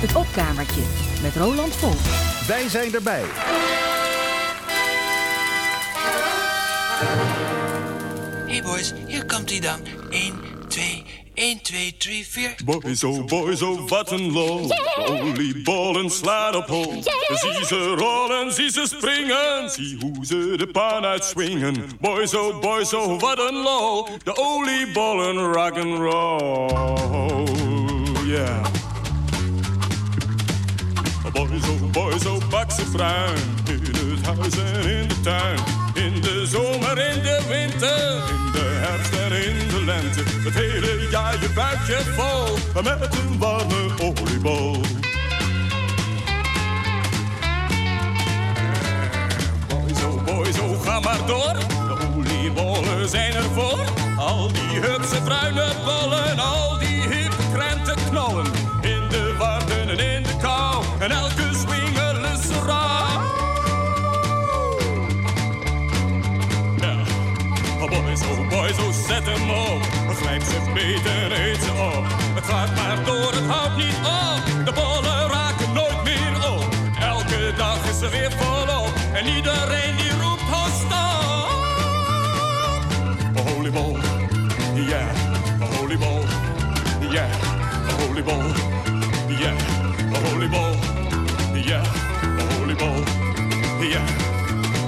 Het opkamertje met Roland Vol. Wij zijn erbij. Hey boys, hier komt hij dan. 1, 2, 1, 2, 3, 4. Boys, oh boys, oh wat een lol. De oliebollen slaan op hol. Zie ze rollen, zie ze springen. Zie hoe ze de pan uitswingen. Boys, oh boys, oh wat een lol. De oliebollen rock and roll. Yeah. Boys, oh boys, oh bak ze. In het huis en in de tuin. In de zomer, in de winter. In de herfst en in de lente. Het hele jaar je buikje vol. Met een warme oliebol. Boys, oh boys, oh ga maar door. De oliebollen zijn er voor. Al die hupse bruine bollen. Al die hippe krentenknollen. In de En elke swinger is raar. Ja. Oh boys, oh boys, oh zet hem op. Grijp ze beter, eet ze op. Het gaat maar door, het houdt niet op. De bollen raken nooit meer op. Elke dag is er weer volop. En iedereen die roept, ho stop. Oliebol, yeah. Oliebol, yeah. Oliebol, yeah. Oliebol, yeah. Oliebol, yeah.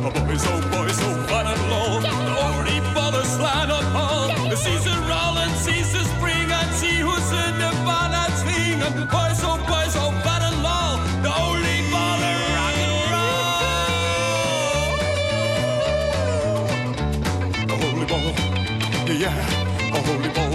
Oh boys, oh boys, oh wat een lol. De oliebollen slaan op hol. Zie ze rollen, zie ze springen. Zie hoe ze de baan uitzwingen. Boys, oh boys, oh wat een lol. De oliebollen rock and roll. De oliebollen, yeah. De oliebollen, yeah.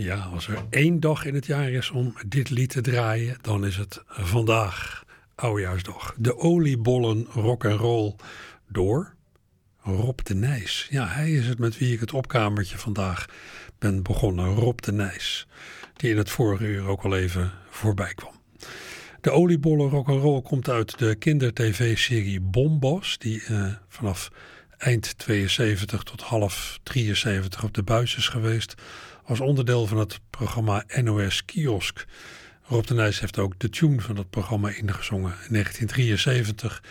Ja, als er één dag in het jaar is om dit lied te draaien, dan is het vandaag, oudejaarsdag. De oliebollen rock and roll door Rob de Nijs. Ja, hij is het met wie ik het opkamertje vandaag ben begonnen. Rob de Nijs, die in het vorige uur ook al even voorbij kwam. De oliebollen rock'n'roll komt uit de kinder-tv-serie Bombas, die eh, vanaf eind 72 tot half 73 op de buis is geweest, als onderdeel van het programma NOS Kiosk. Rob de Nijs heeft ook de tune van dat programma ingezongen. In 1973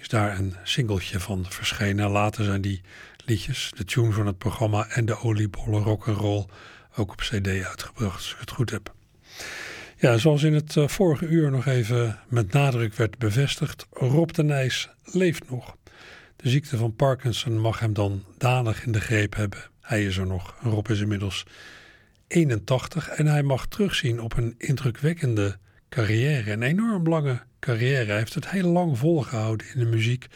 is daar een singeltje van verschenen. Later zijn die liedjes, de tune van het programma en de oliebollen rock'n'roll ook op cd uitgebracht, als ik het goed heb. Ja, zoals in het uh, vorige uur nog even met nadruk werd bevestigd, Rob de Nijs leeft nog. De ziekte van Parkinson mag hem dan danig in de greep hebben. Hij is er nog. Rob is inmiddels 81 en hij mag terugzien op een indrukwekkende carrière. Een enorm lange carrière. Hij heeft het heel lang volgehouden in de muziek.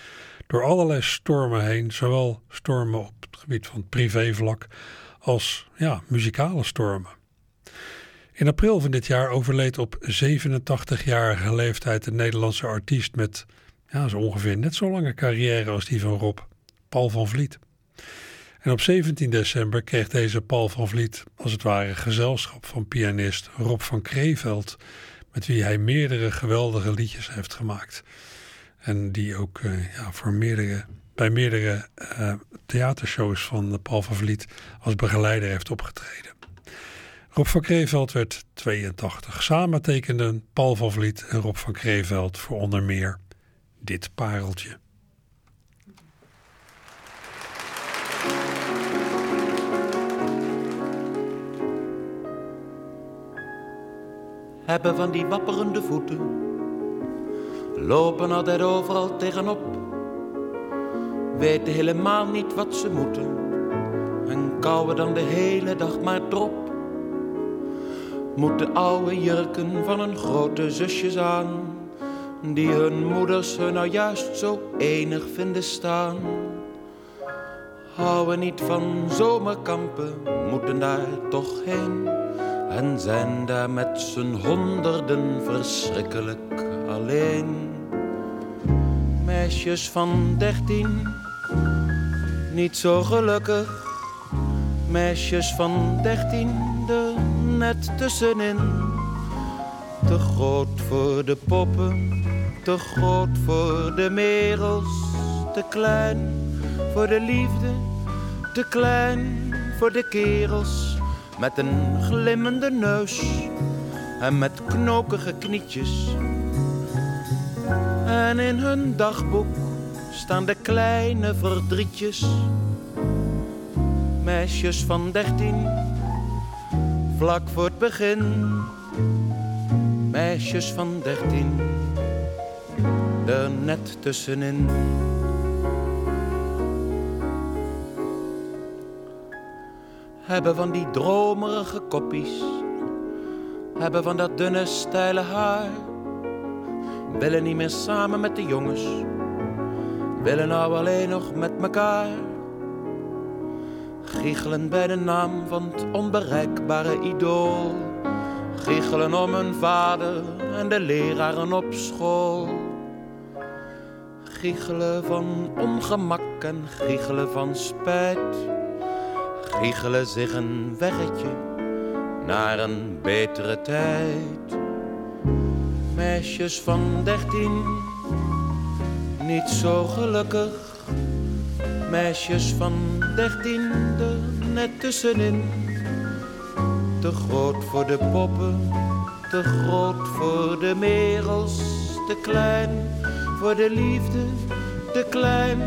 Door allerlei stormen heen. Zowel stormen op het gebied van privévlak als ja, muzikale stormen. In april van dit jaar overleed op 87-jarige leeftijd de Nederlandse artiest met ja, zo ongeveer net zo lange carrière als die van Rob, Paul van Vliet. En op 17 december kreeg deze Paul van Vliet als het ware gezelschap van pianist Rob van Kreeveld, met wie hij meerdere geweldige liedjes heeft gemaakt. En die ook uh, ja, voor meerdere, bij meerdere uh, theatershows van Paul van Vliet als begeleider heeft opgetreden. Rob van Kreeveld werd 82. Samen tekenden Paul van Vliet en Rob van Kreeveld voor onder meer dit pareltje. Hebben van die wapperende voeten, lopen altijd overal tegenop, weten helemaal niet wat ze moeten en kouwen dan de hele dag maar drop. Moeten oude jurken van hun grote zusjes aan, die hun moeders hun nou juist zo enig vinden staan. Houden niet van zomerkampen, moeten daar toch heen. En zijn daar met z'n honderden verschrikkelijk alleen. Meisjes van dertien, niet zo gelukkig Meisjes van dertien er net tussenin. Te groot voor de poppen, te groot voor de merels. Te klein voor de liefde, te klein voor de kerels. Met een glimmende neus en met knokige knietjes. En in hun dagboek staan de kleine verdrietjes. Meisjes van dertien, vlak voor het begin. Meisjes van dertien, er net tussenin. Hebben van die dromerige koppies hebben van dat dunne, steile haar. Willen niet meer samen met de jongens, willen nou alleen nog met mekaar. Giechelen bij de naam van het onbereikbare idool. Giechelen om hun vader en de leraren op school. Giechelen van ongemak en giechelen van spijt. Giechelen zich een weggetje naar een betere tijd. Meisjes van dertien, niet zo gelukkig. Meisjes van dertien, er net tussenin. Te groot voor de poppen, te groot voor de merels. Te klein voor de liefde, te klein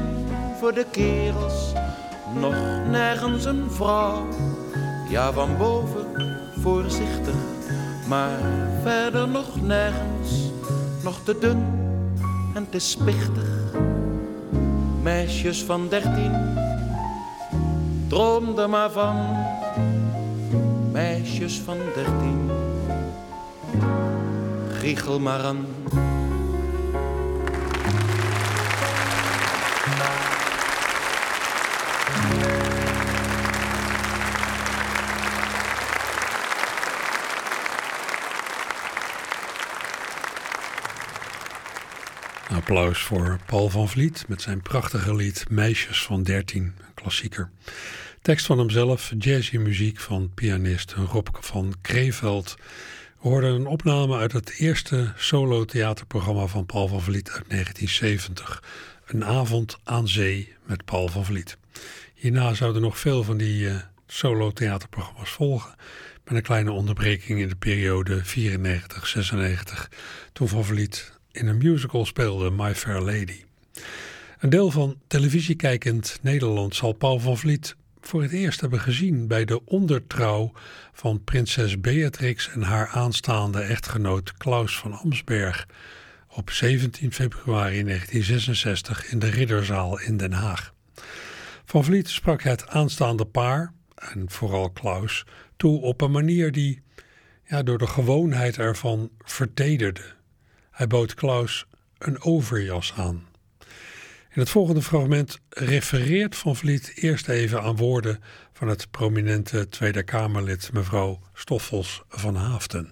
voor de kerels. Nog nergens een vrouw, ja van boven voorzichtig, maar verder nog nergens, nog te dun en te spichtig. Meisjes van dertien, droom er maar van. Meisjes van dertien, giechel maar aan. Applaus voor Paul van Vliet met zijn prachtige lied Meisjes van 13, een klassieker. Tekst van hemzelf, jazzy muziek van pianist Rob van Kreeveld. We hoorden een opname uit het eerste solo-theaterprogramma van Paul van Vliet uit 1970. Een avond aan zee met Paul van Vliet. Hierna zouden nog veel van die uh, solo-theaterprogramma's volgen. Met een kleine onderbreking in de periode 94-96, toen Van Vliet in een musical speelde, My Fair Lady. Een deel van televisiekijkend Nederland zal Paul van Vliet voor het eerst hebben gezien bij de ondertrouw van prinses Beatrix en haar aanstaande echtgenoot Klaus van Amsberg op 17 februari 1966 in de Ridderzaal in Den Haag. Van Vliet sprak het aanstaande paar, en vooral Klaus, toe op een manier die ja, door de gewoonheid ervan vertederde. Hij bood Klaus een overjas aan. In het volgende fragment refereert Van Vliet eerst even aan woorden van het prominente Tweede Kamerlid mevrouw Stoffels van Haafden.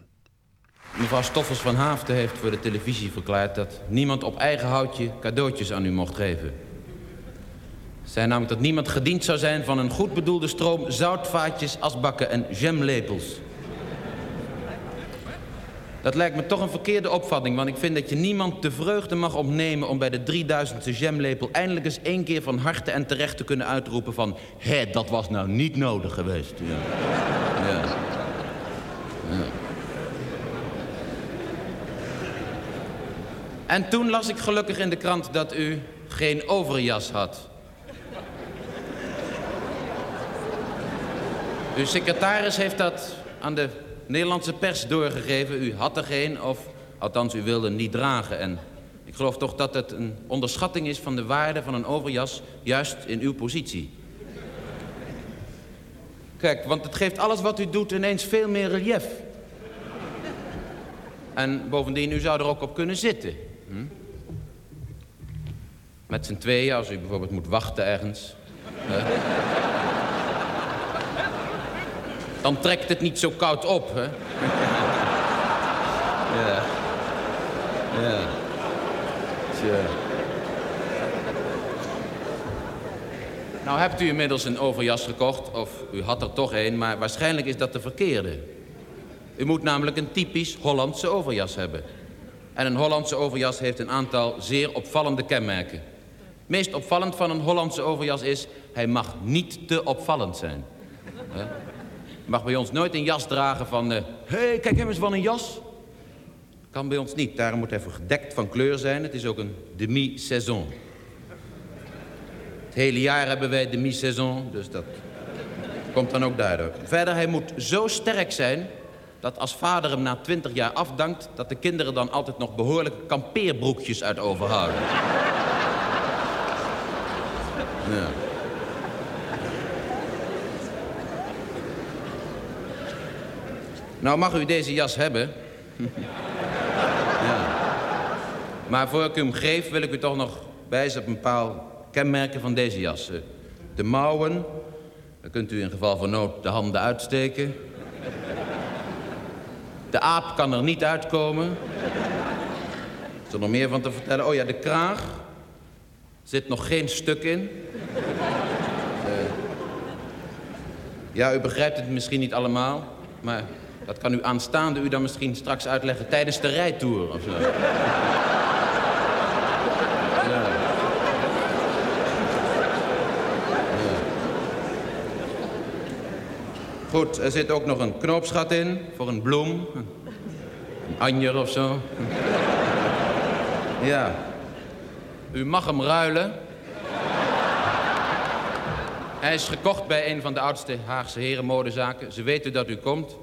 Mevrouw Stoffels van Haafden heeft voor de televisie verklaard dat niemand op eigen houtje cadeautjes aan u mocht geven. Zij namelijk dat niemand gediend zou zijn van een goed bedoelde stroom zoutvaatjes, asbakken en jamlepels. Dat lijkt me toch een verkeerde opvatting, want ik vind dat je niemand de vreugde mag opnemen om bij de 3000ste jamlepel eindelijk eens één keer van harte en terecht te kunnen uitroepen van... hé, dat was nou niet nodig geweest. Ja. ja. En toen las ik gelukkig in de krant dat u geen overjas had. Uw secretaris heeft dat aan de Nederlandse pers doorgegeven. U had er geen, of althans u wilde niet dragen. En ik geloof toch dat het een onderschatting is van de waarde van een overjas... juist in uw positie. Kijk, want het geeft alles wat u doet ineens veel meer relief. En bovendien, u zou er ook op kunnen zitten. Hm? Met z'n tweeën, als u bijvoorbeeld moet wachten ergens. Dan trekt het niet zo koud op, hè? ja. Ja. Tja. Nou hebt u inmiddels een overjas gekocht, of u had er toch een, maar waarschijnlijk is dat de verkeerde. U moet namelijk een typisch Hollandse overjas hebben. En een Hollandse overjas heeft een aantal zeer opvallende kenmerken. Meest opvallend van een Hollandse overjas is... hij mag niet te opvallend zijn. He? Mag bij ons nooit een jas dragen van... Hé, hey, kijk hem eens van een jas. Kan bij ons niet. Daarom moet hij gedekt van kleur zijn. Het is ook een demi-saison. Het hele jaar hebben wij demi-saison, dus dat komt dan ook daardoor. Verder, hij moet zo sterk zijn dat als vader hem na twintig jaar afdankt... dat de kinderen dan altijd nog behoorlijke kampeerbroekjes uit overhouden. Ja. Nou mag u deze jas hebben. ja. Maar voor ik u hem geef, wil ik u toch nog wijzen op een paar kenmerken van deze jas. De mouwen, dan kunt u in geval van nood de handen uitsteken. De aap kan er niet uitkomen. Is er nog meer van te vertellen? Oh ja, de kraag. Zit nog geen stuk in. Uh, ja, u begrijpt het misschien niet allemaal, maar dat kan u aanstaande u dan misschien straks uitleggen tijdens de rijtour of zo. Ja. Goed, er zit ook nog een knoopsgat in voor een bloem. Een anjer of zo. Ja. U mag hem ruilen. Hij is gekocht bij een van de oudste Haagse herenmodezaken. Ze weten dat u komt.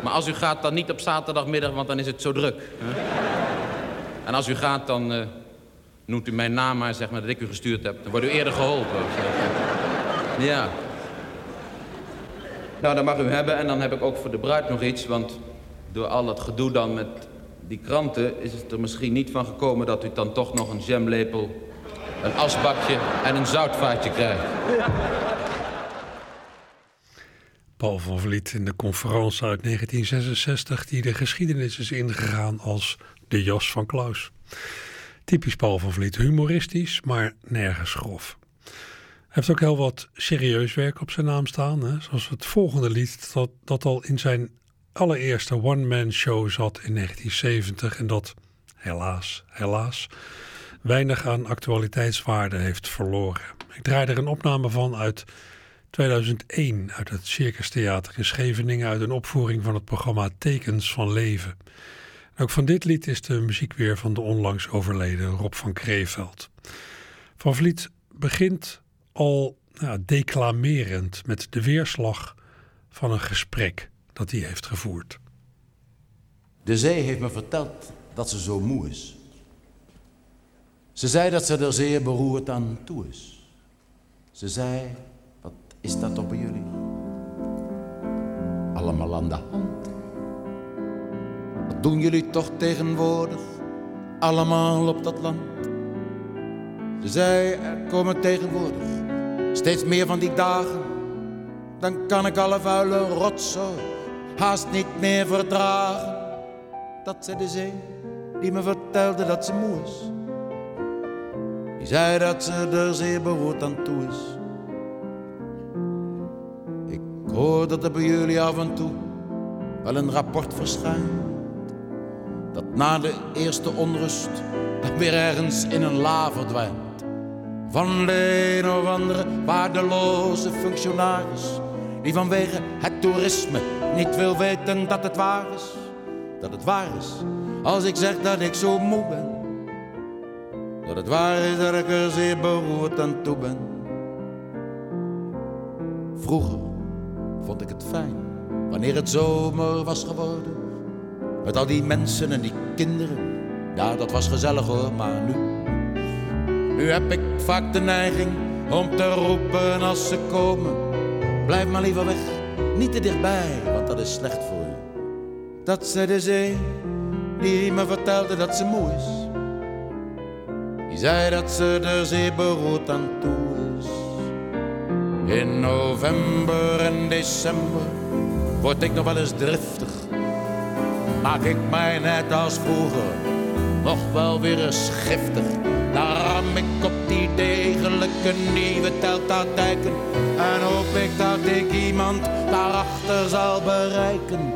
Maar als u gaat, dan niet op zaterdagmiddag, want dan is het zo druk. En als u gaat, dan uh, noemt u mijn naam maar, zeg maar dat ik u gestuurd heb. Dan wordt u eerder geholpen. Ja. Nou, dat mag u hebben. En dan heb ik ook voor de bruid nog iets, want door al het gedoe dan met die kranten... is het er misschien niet van gekomen dat u dan toch nog een jamlepel... een asbakje en een zoutvaatje krijgt. Paul van Vliet in de conferentie uit 1966... die de geschiedenis is ingegaan als de jas van Klaus. Typisch Paul van Vliet, humoristisch, maar nergens grof. Hij heeft ook heel wat serieus werk op zijn naam staan. Hè? Zoals het volgende lied, dat, dat al in zijn allereerste one-man show zat in 1970 en dat helaas, helaas, weinig aan actualiteitswaarde heeft verloren. Ik draai er een opname van uit 2001 uit het Circus Theater in Scheveningen uit een opvoering van het programma Tekens van Leven. ook van dit lied is de muziek weer van de onlangs overleden Rob van Kreeveld. Van Vliet begint al nou, declamerend met de weerslag van een gesprek dat hij heeft gevoerd. De zee heeft me verteld dat ze zo moe is. Ze zei dat ze er zeer beroerd aan toe is. Ze zei, wat is dat bij jullie? Allemaal aan de hand. Wat doen jullie toch tegenwoordig? Allemaal op dat land. Ze zei, er komen tegenwoordig steeds meer van die dagen. Dan kan ik alle vuile rotzooi haast niet meer verdragen. Dat zei de zee, die me vertelde dat ze moe is. Die zei dat ze er zeer beroerd aan toe is. Ik hoor dat er bij jullie af en toe wel een rapport verschijnt. Dat na de eerste onrust weer ergens in een la verdwijnt. Van de een of andere waardeloze functionaris die vanwege het toerisme niet wil weten dat het waar is. Dat het waar is als ik zeg dat ik zo moe ben. Dat het waar is dat ik er zeer beroerd aan toe ben. Vroeger vond ik het fijn wanneer het zomer was geworden. Met al die mensen en die kinderen. Ja, dat was gezellig hoor, maar nu. Nu heb ik vaak de neiging om te roepen als ze komen Blijf maar liever weg, niet te dichtbij, want dat is slecht voor u. Dat zei de zee, die me vertelde dat ze moe is. Die zei dat ze er zeer beroerd aan toe is. In november en december word ik nog wel eens driftig. Maak ik mij net als vroeger nog wel weer eens giftig. Daar ram ik op die degelijke nieuwe dijken. En hoop ik dat ik iemand daarachter zal bereiken.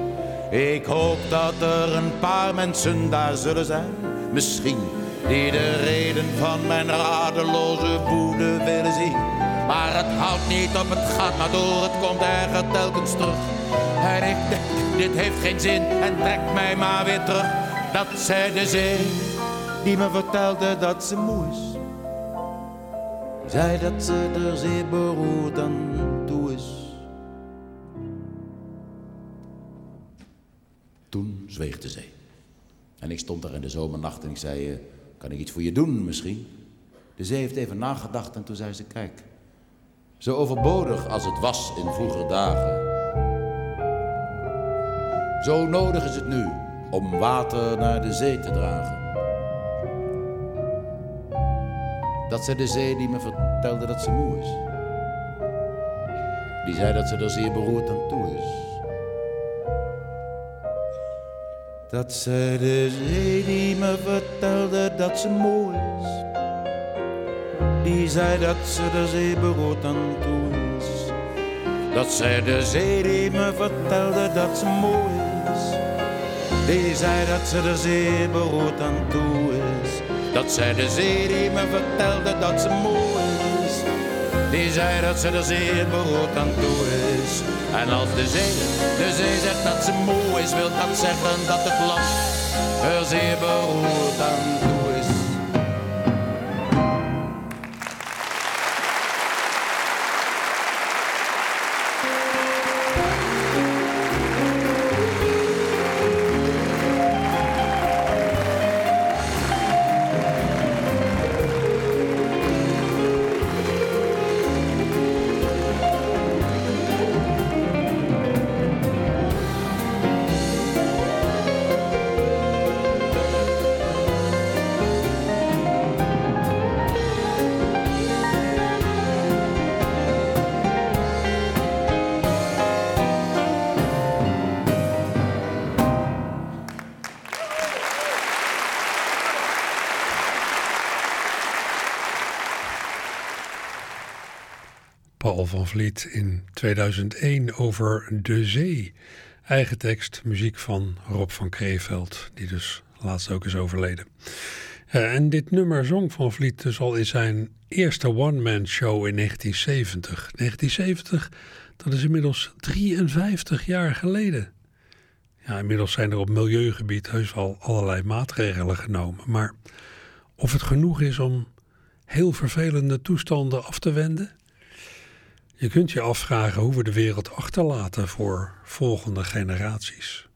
Ik hoop dat er een paar mensen daar zullen zijn, misschien, die de reden van mijn radeloze woede willen zien. Maar het houdt niet op, het gaat maar door, het komt erger telkens terug. En ik denk, dit heeft geen zin en trekt mij maar weer terug. Dat zei de zee, die me vertelde dat ze moe is. Zei dat ze er zeer beroerd aan toe is. Toen zweeg de zee. En ik stond daar in de zomernacht en ik zei, eh, kan ik iets voor je doen misschien? De zee heeft even nagedacht en toen zei ze, kijk, zo overbodig als het was in vroeger dagen. Zo nodig is het nu om water naar de zee te dragen. Dat zei de zee die me vertelde dat ze moe is. Die zei dat ze er zeer beroerd aan toe is. Dat zei de zee die me vertelde dat ze moe is. Die zei dat ze er zeer beroerd aan toe is. Dat zei de zee die me vertelde dat ze moe is. Die zei dat ze er zeer beroerd aan toe is. Dat zei de zee die me vertelde dat ze moe is. Die zei dat ze er zeer beroerd aan toe is. En als de zee, de zee zegt dat ze moe is, wil dat zeggen dat het land er zeer beroerd aan Van Vliet in 2001 over De Zee. Eigen tekst, muziek van Rob van Kreeveld, die dus laatst ook is overleden. Uh, en dit nummer zong Van Vliet dus al in zijn eerste one-man show in 1970. 1970, dat is inmiddels 53 jaar geleden. Ja, inmiddels zijn er op milieugebied heus wel allerlei maatregelen genomen. Maar of het genoeg is om heel vervelende toestanden af te wenden? Je kunt je afvragen hoe we de wereld achterlaten voor volgende generaties.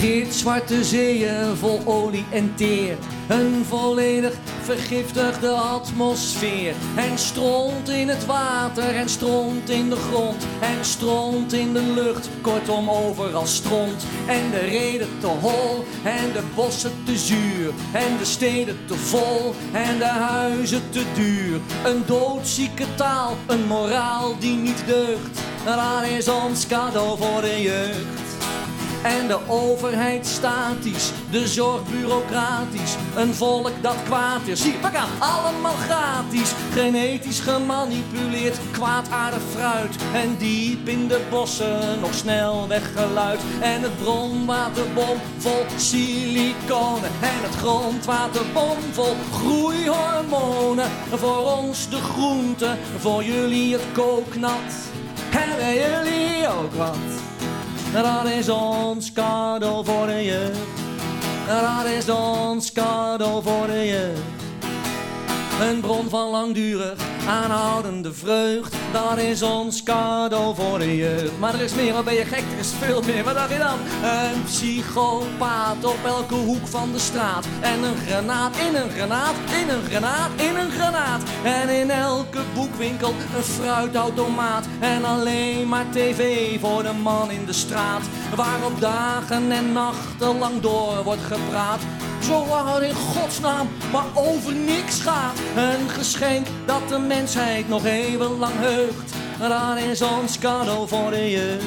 Gitzwarte zeeën vol olie en teer. Een volledig vergiftigde atmosfeer. En stront in het water en stront in de grond. En stront in de lucht, kortom overal stront. En de reden te hol en de bossen te zuur. En de steden te vol en de huizen te duur. Een doodzieke taal, een moraal die niet deugt. Dat is ons cadeau voor de jeugd. En de overheid statisch, de zorg bureaucratisch. Een volk dat kwaad is, zie pak aan, allemaal gratis. Genetisch gemanipuleerd, kwaadaardig fruit. En diep in de bossen nog snel weggeluid. En het bronwaterbom vol siliconen. En het grondwaterbom vol groeihormonen. Voor ons de groente, voor jullie het kooknat. Hebben jullie ook wat? Dat is ons cadeau voor de jeugd. Dat is ons cadeau voor jeugd. Een bron van langdurig aanhoudende vreugd. Dat is ons cadeau voor de jeugd. Maar er is meer, wat ben je gek, er is veel meer. Wat dacht je dan? Een psychopaat op elke hoek van de straat. En een granaat in een granaat, in een granaat, in een granaat. En in elke boekwinkel een fruitautomaat. En alleen maar tv voor de man in de straat. Waarop dagen en nachten lang door wordt gepraat. Zolang in godsnaam maar over niks gaat. Een geschenk dat de mensheid nog eeuwenlang heugt. Dat is ons cadeau voor de jeugd.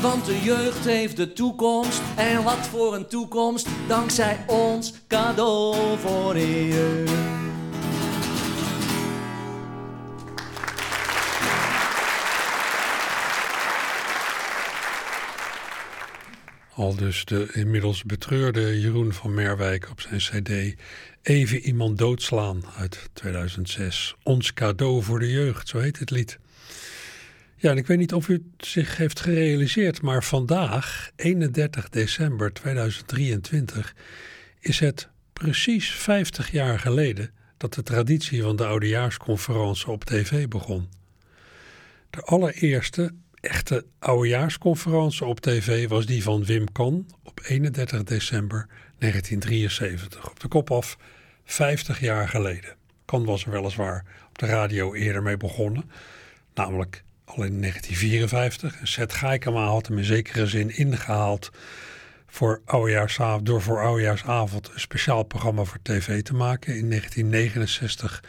Want de jeugd heeft de toekomst. En wat voor een toekomst, dankzij ons cadeau voor de jeugd. Al dus de inmiddels betreurde Jeroen van Merwijk op zijn cd Even iemand doodslaan uit 2006. Ons cadeau voor de jeugd, zo heet het lied. Ja, en ik weet niet of u het zich heeft gerealiseerd, maar vandaag, 31 december 2023, is het precies 50 jaar geleden dat de traditie van de oudejaarsconferentie op tv begon. De allereerste echte oudejaarsconferentie op tv was die van Wim Kan op 31 december 1973. Op de kop af 50 jaar geleden. Kan was er weliswaar op de radio eerder mee begonnen, namelijk al in 1954. En Seth Gaikema had hem in zekere zin ingehaald voor oudejaarsavond, door voor oudejaarsavond een speciaal programma voor tv te maken in 1969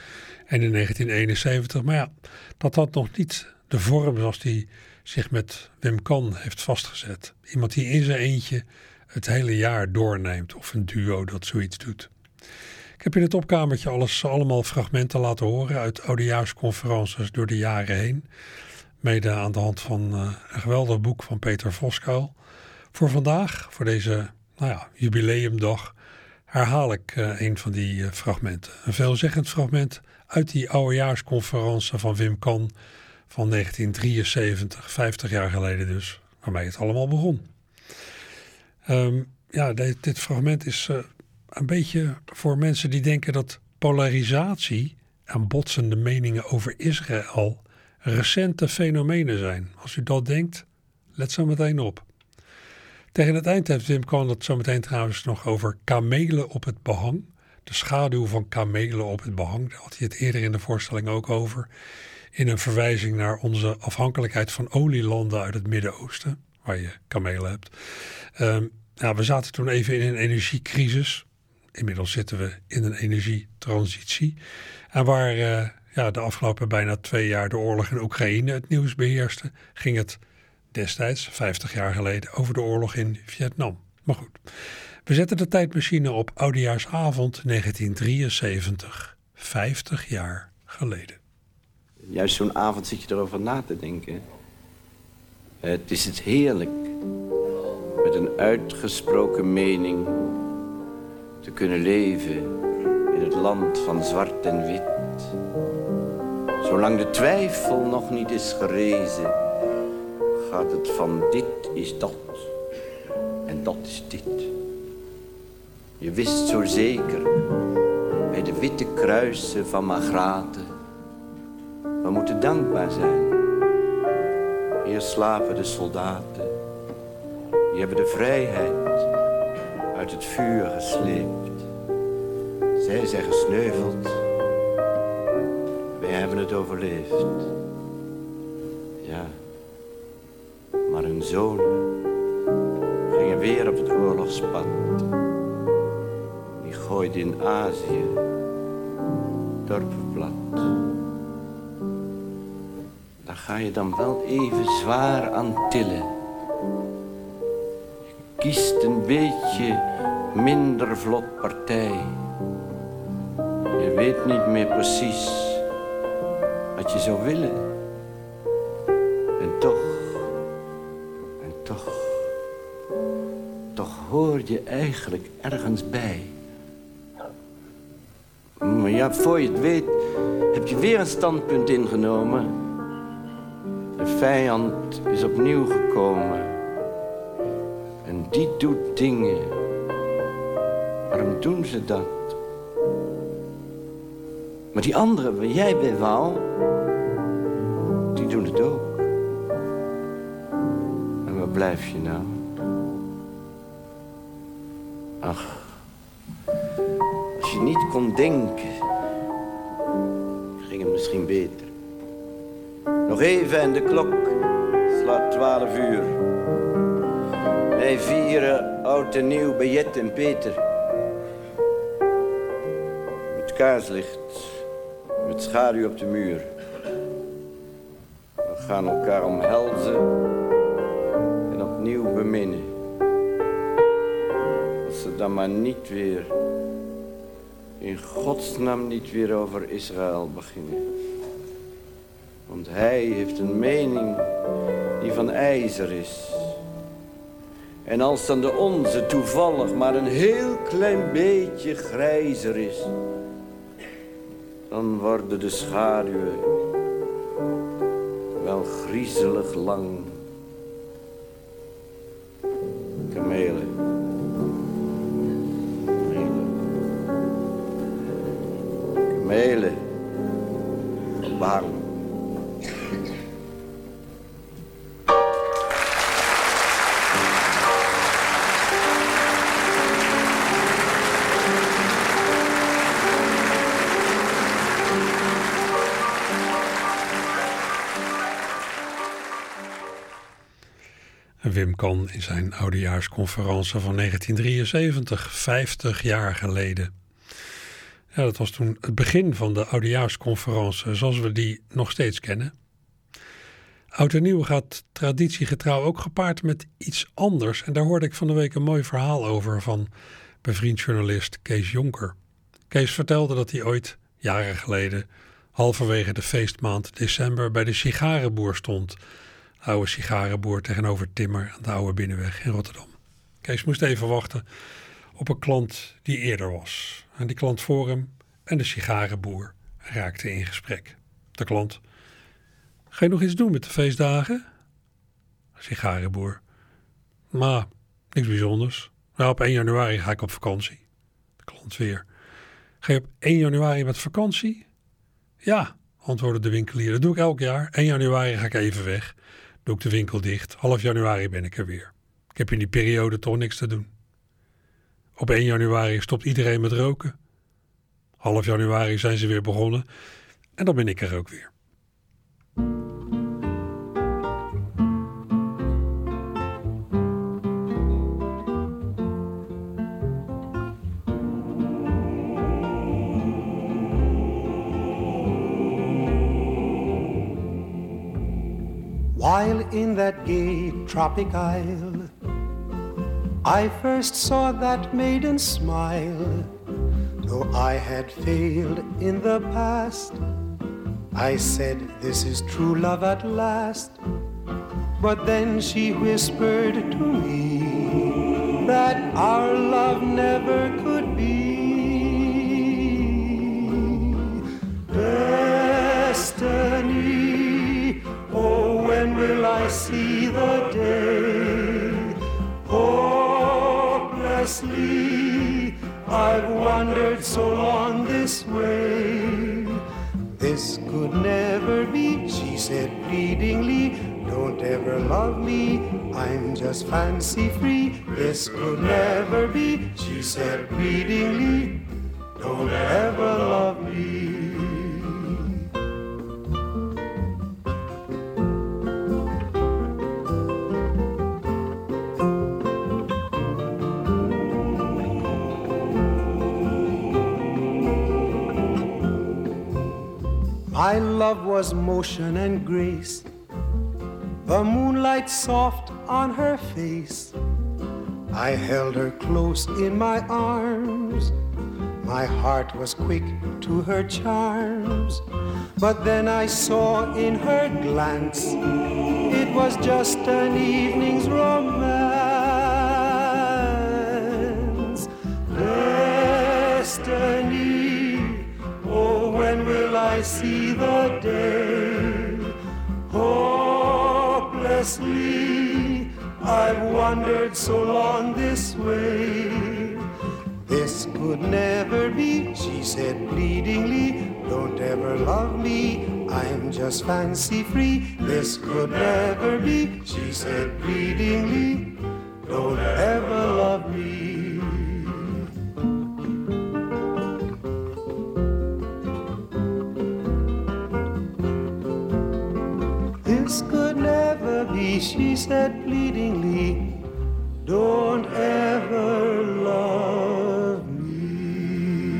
en in 1971. Maar ja, dat had nog niet de vorm zoals die zich met Wim Kan heeft vastgezet. Iemand die in zijn eentje het hele jaar doorneemt of een duo dat zoiets doet. Ik heb in het opkamertje alles, allemaal fragmenten laten horen uit oudejaarsconferences door de jaren heen. Mede aan de hand van uh, een geweldig boek van Peter Voskuil. Voor vandaag, voor deze nou ja, jubileumdag, herhaal ik uh, een van die uh, fragmenten. Een veelzeggend fragment uit die oudejaarsconferentie van Wim Kan van 1973, 50 jaar geleden dus, waarmee het allemaal begon. Um, ja, dit, dit, fragment is uh, een beetje voor mensen die denken dat polarisatie en botsende meningen over Israël recente fenomenen zijn. Als u dat denkt, let zo meteen op. Tegen het eind heeft Wim Kan het zo meteen trouwens nog over kamelen op het behang. De schaduw van kamelen op het behang. Daar had hij het eerder in de voorstelling ook over in een verwijzing naar onze afhankelijkheid van olielanden uit het Midden-Oosten, waar je kamelen hebt. Nou, we zaten toen even in een energiecrisis. Inmiddels zitten we in een energietransitie. En waar uh, ja, de afgelopen bijna twee jaar de oorlog in Oekraïne het nieuws beheerste, ging het destijds, 50 jaar geleden, over de oorlog in Vietnam. Maar goed, we zetten de tijdmachine op Oudejaarsavond 1973, 50 jaar geleden juist zo'n avond zit je erover na te denken. Het is het heerlijk met een uitgesproken mening te kunnen leven in het land van zwart en wit. Zolang de twijfel nog niet is gerezen, gaat het van dit is dat en dat is dit. Je wist zo zeker bij de witte kruisen van Magraten we moeten dankbaar zijn. Hier slapen de soldaten. Die hebben de vrijheid uit het vuur gesleept. Zij zijn gesneuveld. Wij hebben het overleefd. Ja, maar hun zonen gingen weer op het oorlogspad. Die gooiden in Azië dorpen plat ga je dan wel even zwaar aan tillen. Je kiest een beetje minder vlot partij. Je weet niet meer precies wat je zou willen. En toch, en toch, toch hoor je eigenlijk ergens bij. Maar ja, voor je het weet, heb je weer een standpunt ingenomen vijand is opnieuw gekomen. En die doet dingen. Waarom doen ze dat? Maar die anderen waar jij bij wou, die doen het ook. En waar blijf je nou? Ach, als je niet kon denken, ging het misschien beter. Nog even en de klok slaat twaalf uur. Wij vieren oud en nieuw bij Jet en Peter. Met kaarslicht, met schaduw op de muur. We gaan elkaar omhelzen en op opnieuw beminnen. Dat ze dan maar niet weer, in godsnaam niet weer over Israël beginnen. Want hij heeft een mening die van ijzer is. En als dan de onze toevallig maar een heel klein beetje grijzer is, dan worden de schaduwen wel griezelig lang. Kamelen. Kamelen. Kamelen. Kan in zijn oudejaarsconferentie van 1973, 50 jaar geleden. Ja, dat was toen het begin van de oudejaarsconferentie zoals we die nog steeds kennen. Oud en nieuw gaat traditiegetrouw ook gepaard met iets anders. En daar hoorde ik van de week een mooi verhaal over van bevriend journalist Kees Jonker. Kees vertelde dat hij ooit, jaren geleden, halverwege de feestmaand december bij de sigarenboer stond oude sigarenboer tegenover Timmer aan de Oude Binnenweg in Rotterdam. Kees moest even wachten op een klant die eerder was. En die klant voor hem en de sigarenboer raakten in gesprek. De klant. Ga je nog iets doen met de feestdagen? Sigarenboer. Maar, niks bijzonders. Nou, op 1 januari ga ik op vakantie. De klant weer. Ga je op 1 januari met vakantie? Ja, antwoordde de winkelier. Dat doe ik elk jaar. 1 januari ga ik even weg doe ik de winkel dicht. Half januari ben ik er weer. Ik heb in die periode toch niks te doen. Op 1 januari stopt iedereen met roken. Half januari zijn ze weer begonnen en dan ben ik er ook weer. In that gay tropic isle, I first saw that maiden smile. Though I had failed in the past, I said, This is true love at last. But then she whispered to me that our love never could be. Will I see the day? Hopelessly, I've wandered so long this way. This could never be, she said pleadingly. Don't ever love me, I'm just fancy free. This could never be, she said pleadingly. Don't ever love me. Love was motion and grace, the moonlight soft on her face. I held her close in my arms. My heart was quick to her charms. But then I saw in her glance it was just an evening's romance. I see the day? Hopelessly, I've wandered so long this way. This could never be, she said pleadingly. Don't ever love me, I'm just fancy free. This could never be, she said pleadingly. Don't ever love me. She said pleadingly, Don't ever love me.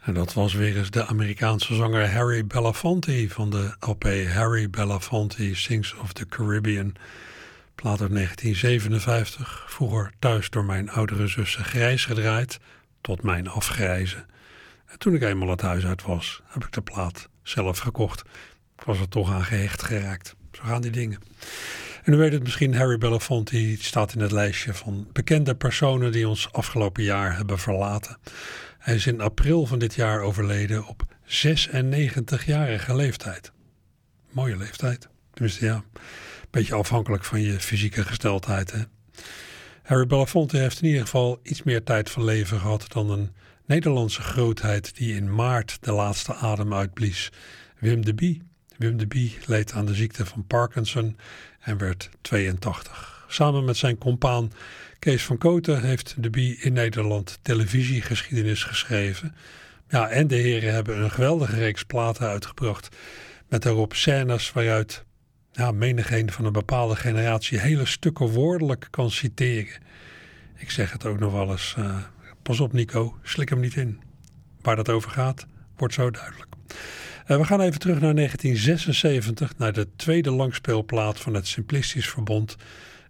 En dat was weer eens de Amerikaanse zanger Harry Belafonte van de LP Harry Belafonte Sings of the Caribbean. Plaat uit 1957, vroeger thuis door mijn oudere zussen grijs gedraaid, tot mijn afgrijzen. En toen ik eenmaal het huis uit was, heb ik de plaat zelf gekocht. Ik was er toch aan gehecht geraakt. Zo gaan die dingen. En u weet het misschien, Harry Belafonte staat in het lijstje van bekende personen die ons afgelopen jaar hebben verlaten. Hij is in april van dit jaar overleden op 96-jarige leeftijd. Mooie leeftijd. Tenminste, ja, beetje afhankelijk van je fysieke gesteldheid. Hè? Harry Belafonte heeft in ieder geval iets meer tijd van leven gehad dan een Nederlandse grootheid die in maart de laatste adem uitblies. Wim de Bie. Wim de Bie leed aan de ziekte van Parkinson en werd 82. Samen met zijn compaan Kees van Koten heeft de Bie in Nederland televisiegeschiedenis geschreven. Ja, en de heren hebben een geweldige reeks platen uitgebracht. Met daarop scènes waaruit ja, menigeen van een bepaalde generatie hele stukken woordelijk kan citeren. Ik zeg het ook nog wel eens. Uh, pas op Nico, slik hem niet in. Waar dat over gaat, wordt zo duidelijk. Uh, we gaan even terug naar 1976, naar de tweede langspeelplaat van het Simplistisch Verbond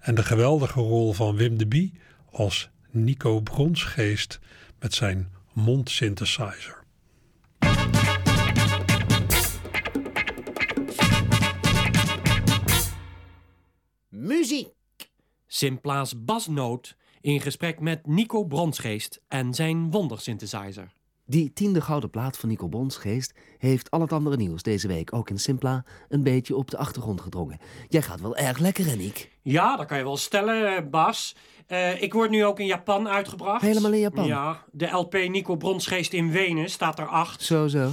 en de geweldige rol van Wim de Bie als Nico Bronsgeest met zijn mondsynthesizer. Muziek. Simpla's basnoot in gesprek met Nico Bronsgeest en zijn wondersynthesizer. Die tiende gouden plaat van Nico Bronsgeest heeft al het andere nieuws deze week ook in Simpla een beetje op de achtergrond gedrongen. Jij gaat wel erg lekker, hè, Nick? Ja, dat kan je wel stellen, eh, Bas. Uh, ik word nu ook in Japan uitgebracht. Helemaal in Japan? Ja, de LP Nico Bronsgeest in Wenen staat er acht. Zo, zo.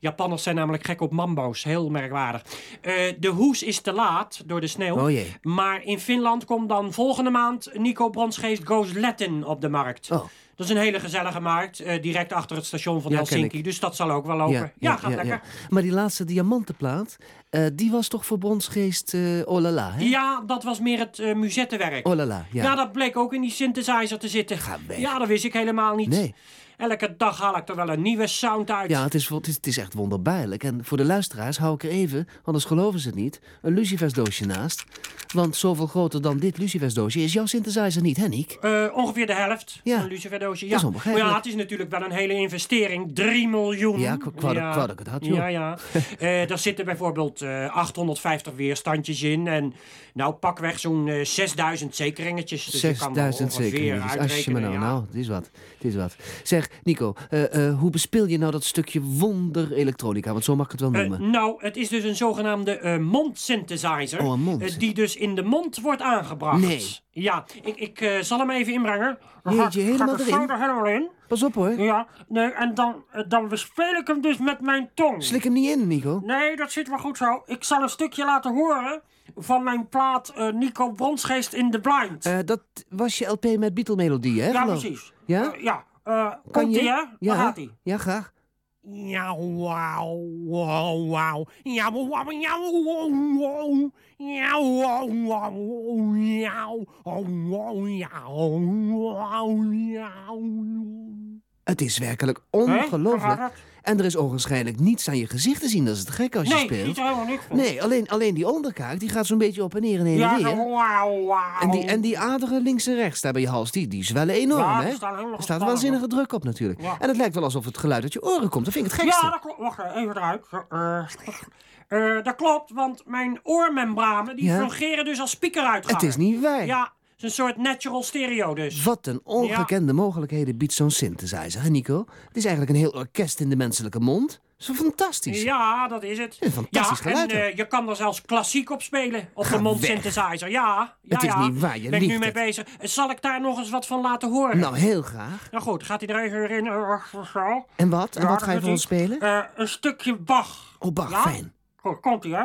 Japanners zijn namelijk gek op mambo's. Heel merkwaardig. Uh, de hoes is te laat door de sneeuw. Oh jee. Maar in Finland komt dan volgende maand Nico Bronsgeest Goes Latin op de markt. Oh. Dat is een hele gezellige markt, uh, direct achter het station van Ja, Helsinki. Dus dat zal ook wel lopen. Ja, Ja, gaat ja, lekker. ja. Maar die laatste diamantenplaat, eh, die was toch voor Bronsgeest eh oh hè? Ja, dat was meer het uh, muzettenwerk. Oh la la, ja. dat bleek ook in die synthesizer te zitten. Ja, dat wist ik helemaal niet. Nee. Elke dag haal ik er wel een nieuwe sound uit. Ja, het is, het, is, het is echt wonderbaarlijk. En voor de luisteraars hou ik er even, anders geloven ze het niet, een lucifersdoosje naast. Want zoveel groter dan dit lucifersdoosje is jouw synthesizer niet, hè Niek? Eh, ongeveer de helft Ja. van een luciferdoosje. Dat Ja. is onbegrijpelijk. Maar ja, het is natuurlijk wel een hele investering. 3 miljoen. Ja, wou dat- ik dat het had, joh. Ja, ja. Eh daar zitten bijvoorbeeld eh 850 weerstandjes in. En nou, pakweg zo'n eh 6000 zekeringetjes. Dus je kan er 6000 ongeveer zeker. Als je me nou, ja. nou, het is wat. Het is wat. Zeg, Nico, eh, eh, hoe bespeel je nou dat stukje wonder elektronica? Want zo mag ik het wel Eh, noemen. nou, het is dus een zogenaamde eh mondsynthesizer. Oh, een mond. eh, die dus in de mond wordt aangebracht. Nee. Ja, ik, ik eh, zal hem even inbrengen. Jeetje, helemaal er erin? er helemaal in. Pas op hoor. Ja, nee, en dan, eh, dan bespeel ik hem dus met mijn tong. Slik hem niet in, Nico. Nee, dat zit wel goed zo. Ik zal een stukje laten horen van mijn plaat eh, Nico Bronsgeest in the Blind. Eh, dat was je LP met Beatle-melodie, hè? ja, geloof precies. Ja? Eh, ja. eh Kan komt je? ie, hè? Ja. Daar gaat hij. Ja, graag. Ja, wauw, wauw, wauw. Ja, wauw, ja, wauw, wauw. Ja, wauw, wauw, ja, wauw, ja, wauw, ja. Het is werkelijk ongelooflijk. En er is ogenschijnlijk niets aan je gezicht te zien. Dat is het gek als je Nee, speelt. niet helemaal niks van. Nee, alleen, alleen die onderkaak die gaat zo'n beetje op en neer en heen Ja, en weer. wauw, wauw. En die, en die aderen links en rechts daar bij je hals, die, die zwellen enorm, Ja, hè? er staat gespannen. waanzinnige druk op natuurlijk. Ja. En het lijkt wel alsof het geluid uit je oren komt. Dat vind ik het gekste. Ja, dat klopt. Wacht even eruit. Eh, eh, dat klopt, want mijn oormembranen die fungeren dus als speakeruitgang. Het is niet. Ja, het is een soort natural stereo dus. Wat een ongekende mogelijkheden biedt zo'n synthesizer, hè Nico? Het is eigenlijk een heel orkest in de menselijke mond. Zo fantastisch. Ja, dat is het. Een fantastisch ja, geluid en eh, je kan er zelfs klassiek op spelen. Op Ga de mondsynthesizer. Ja, ja, Het is ja. niet waar, je ben ik nu mee het. bezig. Zal ik daar nog eens wat van laten horen? Nou, heel graag. Nou goed, gaat hij er even in? eh, zo. En wat? En Ja, wat ga je voor ons spelen? Eh, een stukje Bach. Oh, Bach, Ja? fijn. Goed, komt ie, hè?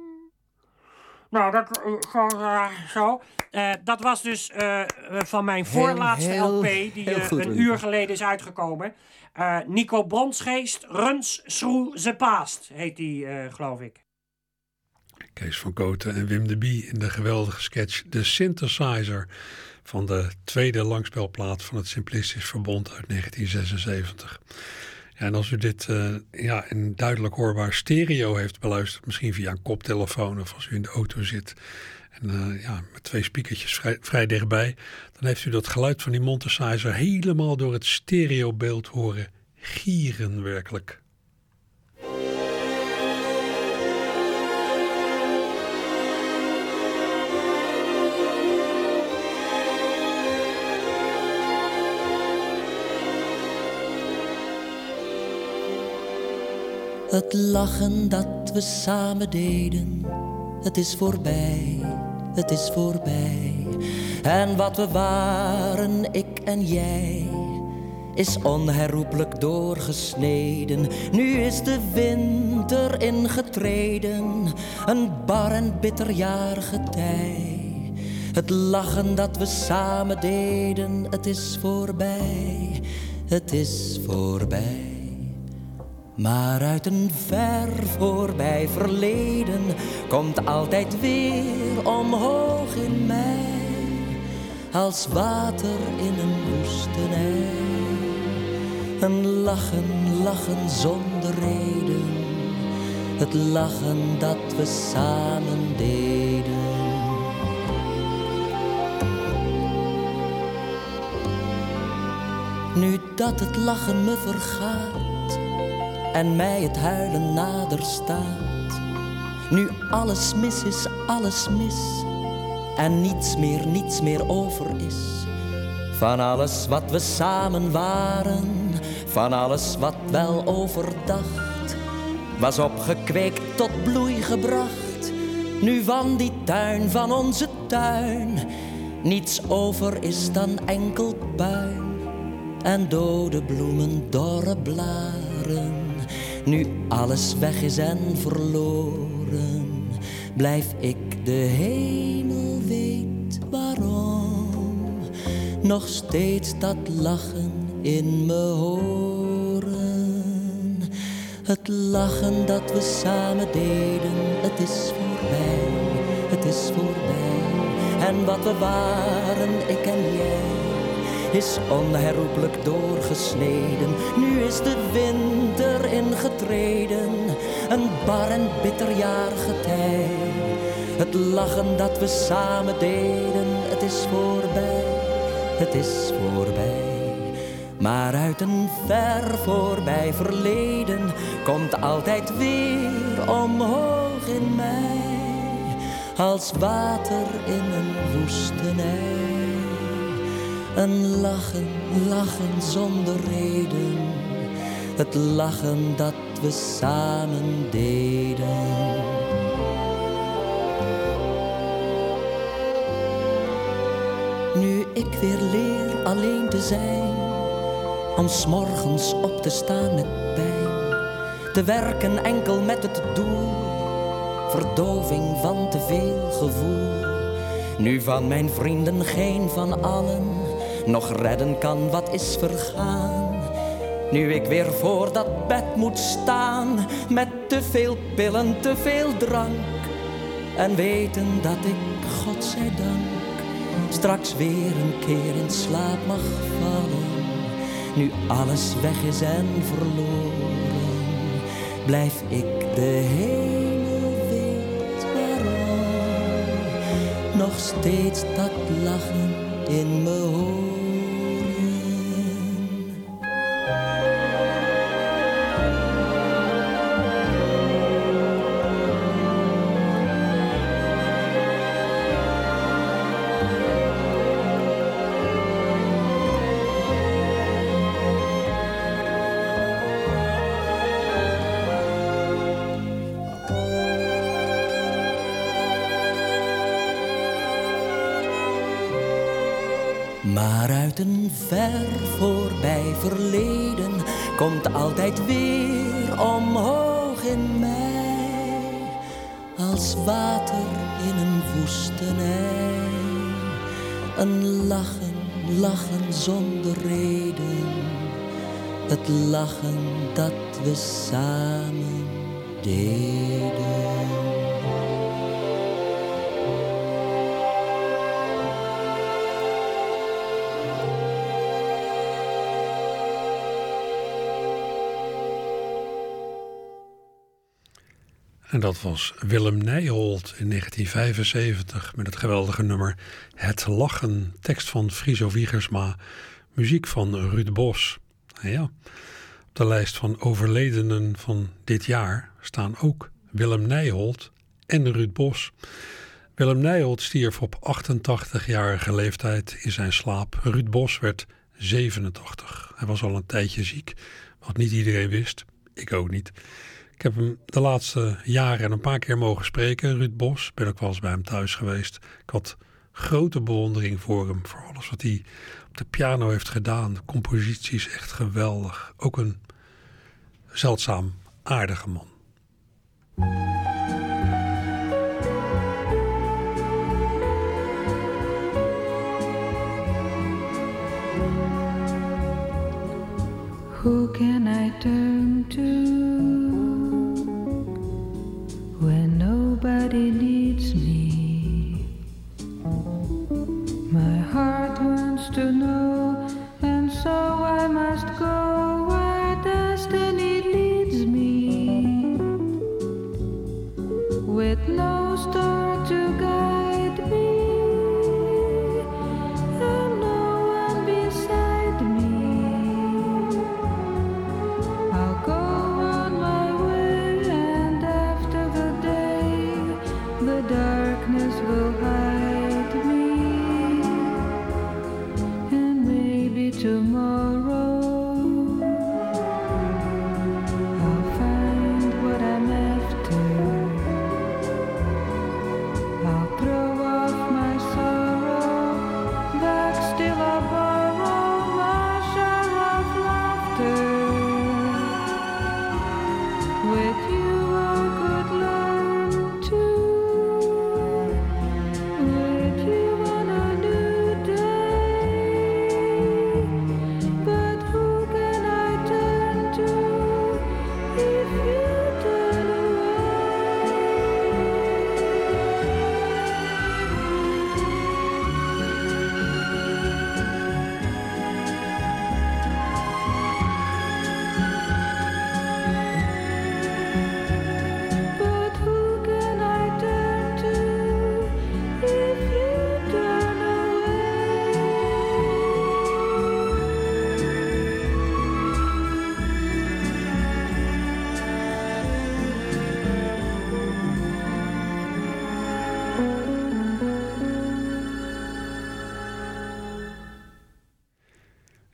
Nou, dat eh, gewoon eh, zo. Eh, dat was dus van mijn Heel, voorlaatste heel, LP, die een uur geleden is uitgekomen. Eh, Nico Bronsgeest, Runs, Schroe, Ze Paast, heet die, eh, geloof ik. Kees van Koten en Wim de Bie in de geweldige sketch De Synthesizer van de tweede langspelplaat van het Simplistisch Verbond uit 1976. En als u dit eh, ja, in duidelijk hoorbaar stereo heeft beluisterd, misschien via een koptelefoon of als u in de auto zit en eh, ja, met twee speakertjes vrij, vrij dichtbij, dan heeft u dat geluid van die Montesizer helemaal door het stereobeeld horen gieren werkelijk. Het lachen dat we samen deden, het is voorbij, het is voorbij. En wat we waren, ik en jij, is onherroepelijk doorgesneden. Nu is de winter ingetreden, een bar en bitter jaargetij. Het lachen dat we samen deden, het is voorbij, het is voorbij. Maar uit een ver voorbij verleden komt altijd weer omhoog in mij. Als water in een woestenij. Een lachen, lachen zonder reden. Het lachen dat we samen deden. Nu dat het lachen me vergaat en mij het huilen nader staat. Nu alles mis is, alles mis. En niets meer, niets meer over is. Van alles wat we samen waren, van alles wat wel overdacht, was opgekweekt tot bloei gebracht. Nu van die tuin, van onze tuin, niets over is dan enkel puin en dode bloemen, dorre blaren. Nu alles weg is en verloren, blijf ik de hemel weet waarom. Nog steeds dat lachen in me horen. Het lachen dat we samen deden, het is voorbij, het is voorbij. En wat we waren, ik en jij is onherroepelijk doorgesneden. Nu is de winter ingetreden, een bar en bitter jaargetij. Het lachen dat we samen deden, het is voorbij, het is voorbij. Maar uit een ver voorbij verleden komt altijd weer omhoog in mij, als water in een woestenij. Een lachen, lachen zonder reden. Het lachen dat we samen deden. Nu ik weer leer alleen te zijn, om 's morgens op te staan met pijn, te werken enkel met het doel, verdoving van te veel gevoel. Nu van mijn vrienden geen van allen nog redden kan wat is vergaan. Nu ik weer voor dat bed moet staan met te veel pillen, te veel drank. En weten dat ik, God zij dank, straks weer een keer in slaap mag vallen. Nu alles weg is en verloren, blijf ik de hemel weet waarom. Nog steeds dat lachen in me horen. Een ver voorbij verleden komt altijd weer omhoog in mij. Als water in een woestenij. Een lachen, lachen zonder reden. Het lachen dat we samen deden. En dat was Willem Nijholt in 1975 met het geweldige nummer Het Lachen. Tekst van Friso Wiegersma, muziek van Ruud Bos. En ja, op de lijst van overledenen van dit jaar staan ook Willem Nijholt en Ruud Bos. Willem Nijholt stierf op 88-jarige leeftijd in zijn slaap. Ruud Bos werd 87. Hij was al een tijdje ziek, wat niet iedereen wist. Ik ook niet. Ik heb hem de laatste jaren een paar keer mogen spreken, Ruud Bos. Ben ook wel eens bij hem thuis geweest. Ik had grote bewondering voor hem, voor alles wat hij op de piano heeft gedaan. De compositie is echt geweldig. Ook een zeldzaam aardige man. Who can I turn to nobody needs me? My heart wants to know, and so I must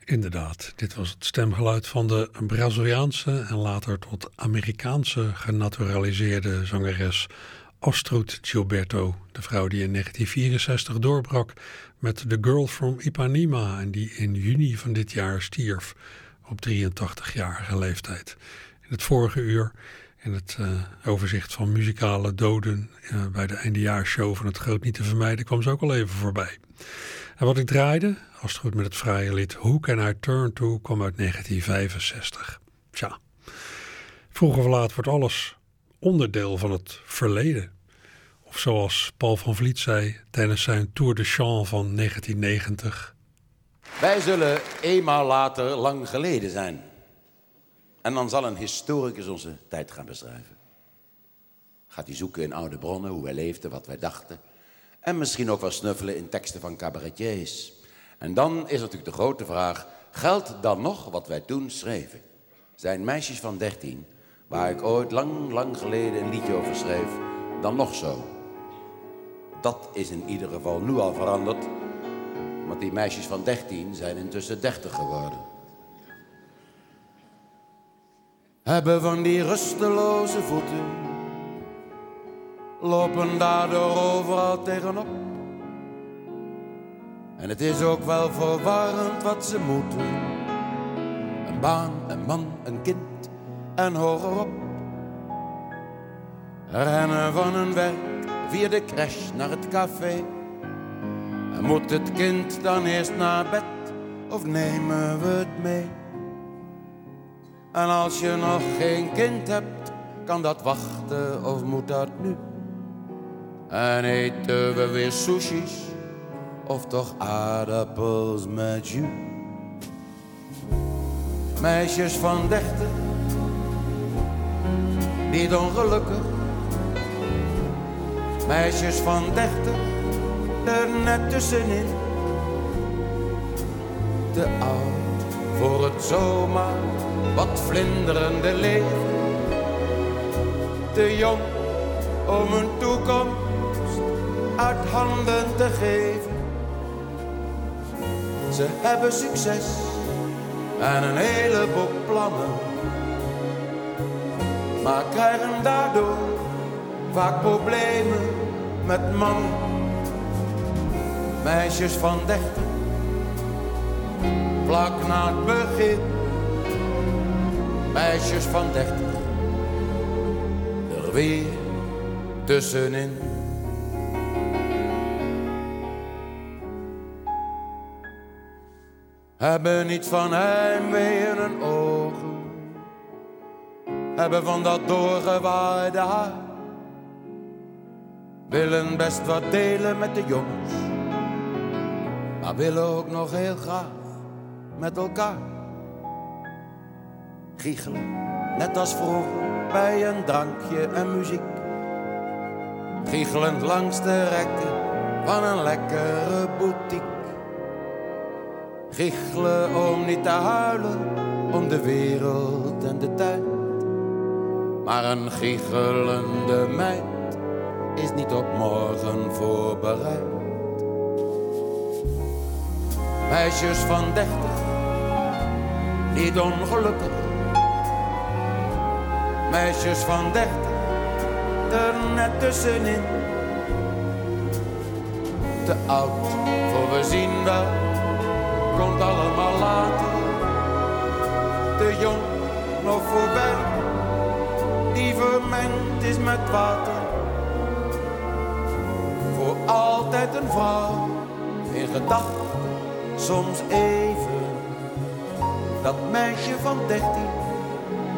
Inderdaad, dit was het stemgeluid van de Braziliaanse en later tot Amerikaanse genaturaliseerde zangeres Astrud Gilberto. De vrouw die in 1964 doorbrak met The Girl from Ipanema en die in juni van dit jaar stierf op 83-jarige leeftijd. In het vorige uur, in het eh, overzicht van muzikale doden eh, bij de eindejaarsshow van het Groot Niet te Vermijden, kwam ze ook al even voorbij. En wat ik draaide, als het goed met het vrije lied Who Can I Turn To, kwam uit 1965. Tja, vroeger of laat wordt alles onderdeel van het verleden. Of zoals Paul van Vliet zei tijdens zijn Tour de Chant van 1990. Wij zullen eenmaal later lang geleden zijn. En dan zal een historicus onze tijd gaan beschrijven. Gaat hij zoeken in oude bronnen, hoe wij leefden, wat wij dachten. En misschien ook wel snuffelen in teksten van cabaretiers. En dan is natuurlijk de grote vraag, geldt dan nog wat wij toen schreven? Zijn meisjes van 13, waar ik ooit lang, lang geleden een liedje over schreef, dan nog zo? Dat is in ieder geval nu al veranderd, want die meisjes van 13 zijn intussen 30 geworden. Hebben van die rusteloze voeten, lopen daardoor overal tegenop. En het is ook wel verwarrend wat ze moeten. Een baan, een man, een kind en hoger op. Rennen van hun werk via de crash naar het café. En moet het kind dan eerst naar bed of nemen we het mee? En als je nog geen kind hebt, kan dat wachten of moet dat nu? En eten we weer sushis of toch aardappels met jus? Meisjes van dertig, niet ongelukkig. Meisjes van dertig, er net tussenin. Te oud voor het zomaar wat vlinderende leven. Te jong om een toekomst uit handen te geven. Ze hebben succes en een heleboel plannen. Maar krijgen daardoor vaak problemen met mannen. Meisjes van dertig, vlak na het begin. Meisjes van dertig, er weer tussenin. Hebben niet van heimwee in hun ogen. Hebben van dat doorgewaaide haar. Willen best wat delen met de jongens. Maar willen ook nog heel graag met elkaar. Giechelen, net als vroeger bij een drankje en muziek. Giechelend langs de rekken van een lekkere boutique. Giechelen om niet te huilen om de wereld en de tijd. Maar een giechelende meid is niet op morgen voorbereid. Meisjes van dertig, niet ongelukkig. Meisjes van dertig, er net tussenin. Te oud voor we zien wel komt allemaal later. Te jong nog voorbij, die vermengd is met water. Voor altijd een vrouw in gedachten, soms even. Dat meisje van dertien,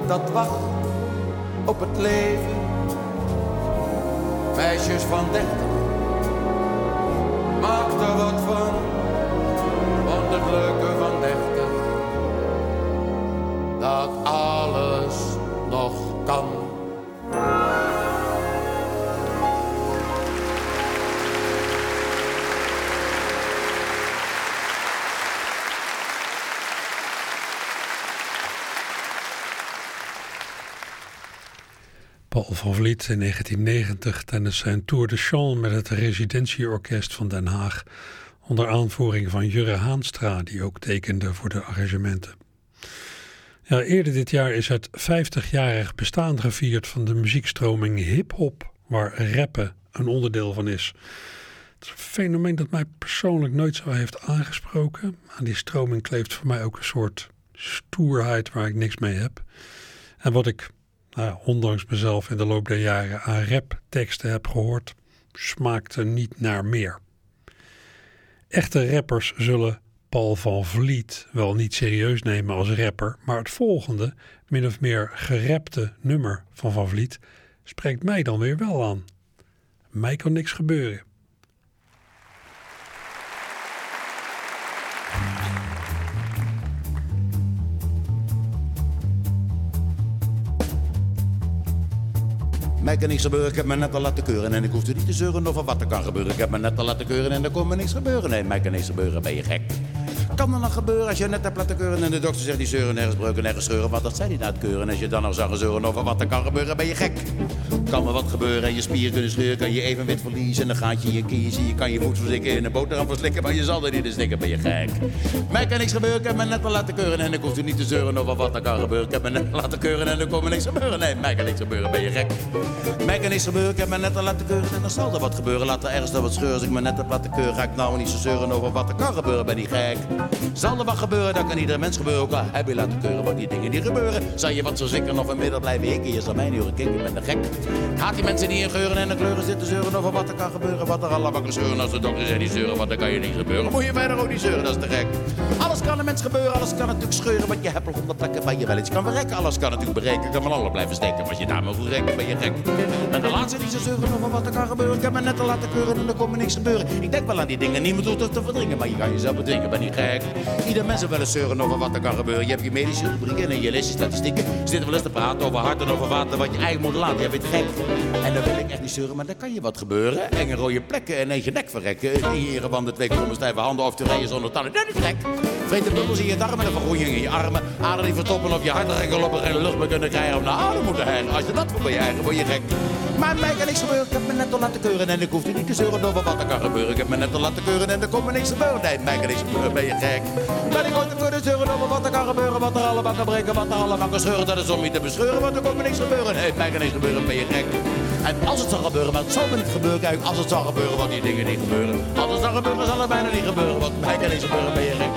dat wacht op het leven. Meisjes van dertig, maak er wat van het leuke van dertig. Dat alles nog kan. Paul van Vliet in 1990 tijdens zijn Tour de Chant met het residentieorkest van Den Haag onder aanvoering van Jurre Haanstra, die ook tekende voor de arrangementen. Ja, eerder dit jaar is het 50-jarig bestaan gevierd van de muziekstroming hip-hop, waar rappen een onderdeel van is. Het is een fenomeen dat mij persoonlijk nooit zo heeft aangesproken. Aan die stroming kleeft voor mij ook een soort stoerheid waar ik niks mee heb. En wat ik, nou, ondanks mezelf in de loop der jaren aan rapteksten heb gehoord, smaakte niet naar meer. Echte rappers zullen Paul van Vliet wel niet serieus nemen als rapper, maar het volgende, min of meer gerapte nummer van Van Vliet, spreekt mij dan weer wel aan. Mij kan niks gebeuren. Mij kan niks gebeuren, ik heb me net al laten keuren en ik hoef er niet te zeuren over wat er kan gebeuren. Ik heb me net al laten keuren en er kon me niks gebeuren. Nee, mij kan niks gebeuren, ben je gek. Kan er nog gebeuren als je net hebt laten keuren en de dokter zegt die zeuren nergens breuken, nergens scheuren. Want dat zei hij na het keuren. En als je dan nog zou zeuren over wat er kan gebeuren, ben je gek. Kan me wat gebeuren en je spieren kunnen scheuren, kan je evenwicht verliezen. En dan gaat je je kiezen, je kan je voet verstikken in een boterham verslikken, maar je zal er niet in stikken, ben je gek. Mij kan niks gebeuren, ik heb me net al laten keuren en ik hoef er niet te zeuren over wat er kan gebeuren. Ik heb me net al laten keuren en er kon me niks gebeuren. Nee, mij kan niks gebeuren, ben je gek. Mij kan niks gebeuren, ik heb me net al laten keuren en dan zal er wat gebeuren. Laat er ergens nog wat scheuren, als ik me net heb laten keuren, ga ik nou niet zo zeuren over wat er kan gebeuren, ben je gek. Zal er wat gebeuren, dan kan ieder mens gebeuren. Ook al heb je laten keuren wat die dingen die gebeuren. Zal je wat zo zeker nog vanmiddag blijven hikken, je zal mij niet horen kijken, ik ben de gek. Haat die mensen die in geuren en de kleuren zitten zeuren over wat er kan gebeuren. Wat er allemaal kan zeuren als de dokter zei die zeuren, want dan kan je niet gebeuren. Moet je verder ook niet zeuren, dat is te gek. Alles kan een mens gebeuren, alles kan natuurlijk scheuren. Want je hebt op honderd plekken waar je wel iets kan verrekken. Alles kan natuurlijk berekenen, kan van alle blijven steken. Maar als je daar maar goed rekent, ben je gek. En de laatste die ze zeuren over wat er kan gebeuren. Ik heb me net al laten keuren en er komt niks gebeuren. Ik denk wel aan die dingen, niemand hoeft het te verdringen. Maar je kan jezelf bedwingen, ben niet gek. Ieder mens wil eens zeuren over wat er kan gebeuren. Je hebt je medische rubrieken en je leest je statistieken. Ze zitten wel eens te praten over hart en over water. Wat je eigen moet laten, je bent gek. En dan wil ik echt niet zeuren, maar dan kan je wat gebeuren. Enge rode plekken en een je nek verrekken. In je banden twee kromme stijve handen of te rijden zonder tanden. Dat is gek. Vreten bubbels in je darmen en vergroeien in je armen. Aderen die verstoppen of je hartrekken op en geen lucht meer kunnen krijgen. Of naar adem moeten hijgen. Als je dat voor je eigen, word je gek. Maar mij kan niks gebeuren, ik heb me net al laten keuren. En ik hoef niet te zeuren over wat er kan gebeuren. Ik heb me net al laten keuren en er komt niks gebeuren. Nee, mij kan niks gebeuren, ben je gek. Ben ik ooit te kunnen zeuren over wat er kan gebeuren. Wat er allemaal kan breken, wat er allemaal kan scheuren. Dat is om je te bescheuren, want er komt me niks gebeuren. Nee, mij kan niks gebeuren, ben je gek. En als het zal gebeuren, maar het zal me niet gebeuren. Kijk, als het zal gebeuren, want die dingen niet gebeuren. Als het zal gebeuren, zal het bijna niet gebeuren. Want mij kan gebeuren, ben je gek.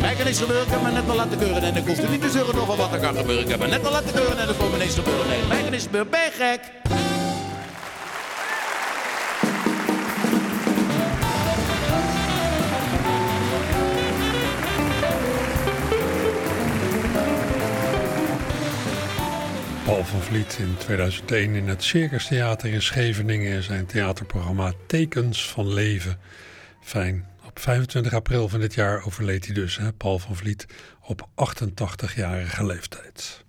Mij kan niks gebeuren, ik heb me net al laten keuren. En ik hoef er niet te zeuren over wat er kan gebeuren. Ik heb me net al laten keuren en er komt me niks gebeuren. Nee, mij kan niks gebeuren, ben je gek. Paul van Vliet in 2001 in het Circus Theater in Scheveningen in zijn theaterprogramma Tekens van Leven. Fijn. Op 25 april van dit jaar overleed hij dus, hè, Paul van Vliet, op 88-jarige leeftijd.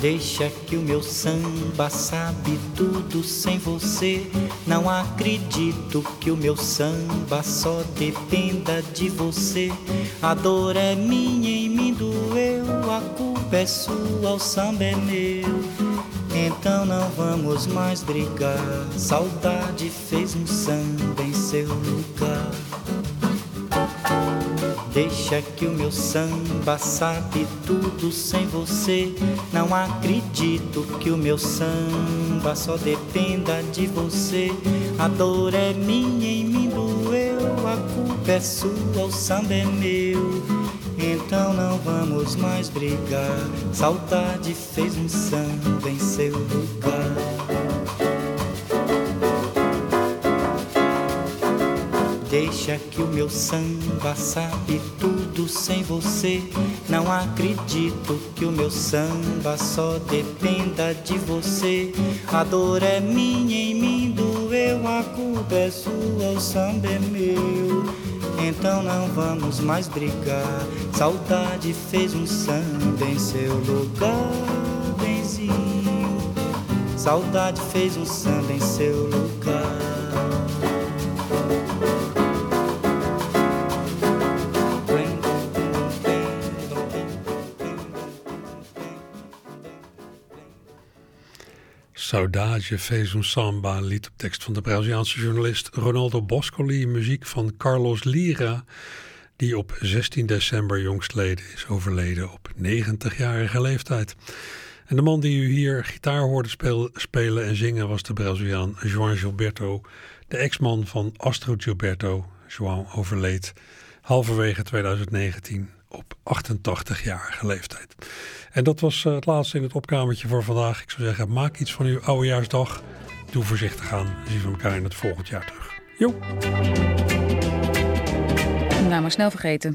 Deixa que o meu samba sabe tudo sem você. Não acredito que o meu samba só dependa de você. A dor é minha, em mim doeu. A culpa é sua, o samba é meu. Então não vamos mais brigar. Saudade fez um samba em seu lugar. Deixa que o meu samba sabe tudo sem você. Não acredito que o meu samba só dependa de você. A dor é minha, em mim doeu. A culpa é sua, o samba é meu. Então não vamos mais brigar. Saudade fez um samba em seu lugar. Deixa que o meu samba sabe tudo sem você. Não acredito que o meu samba só dependa de você. A dor é minha, em mim doeu. A culpa é sua, o samba é meu. Então não vamos mais brigar. Saudade fez um samba em seu lugar, benzinho. Saudade fez um samba em seu lugar. Saudade fez un samba, lied op tekst van de Braziliaanse journalist Ronaldo Boscoli, muziek van Carlos Lira, die op 16 december jongstleden is overleden op 90-jarige leeftijd. En de man die u hier gitaar hoorde spelen en zingen was de Braziliaan João Gilberto, de ex-man van Astro Gilberto. João overleed halverwege 2019 op 88-jarige leeftijd. En dat was eh, het laatste in het opkamertje voor vandaag. Ik zou zeggen, maak iets van uw oudejaarsdag. Doe voorzichtig aan. Dan zien we elkaar in het volgend jaar terug. Jo. Nou, maar snel vergeten.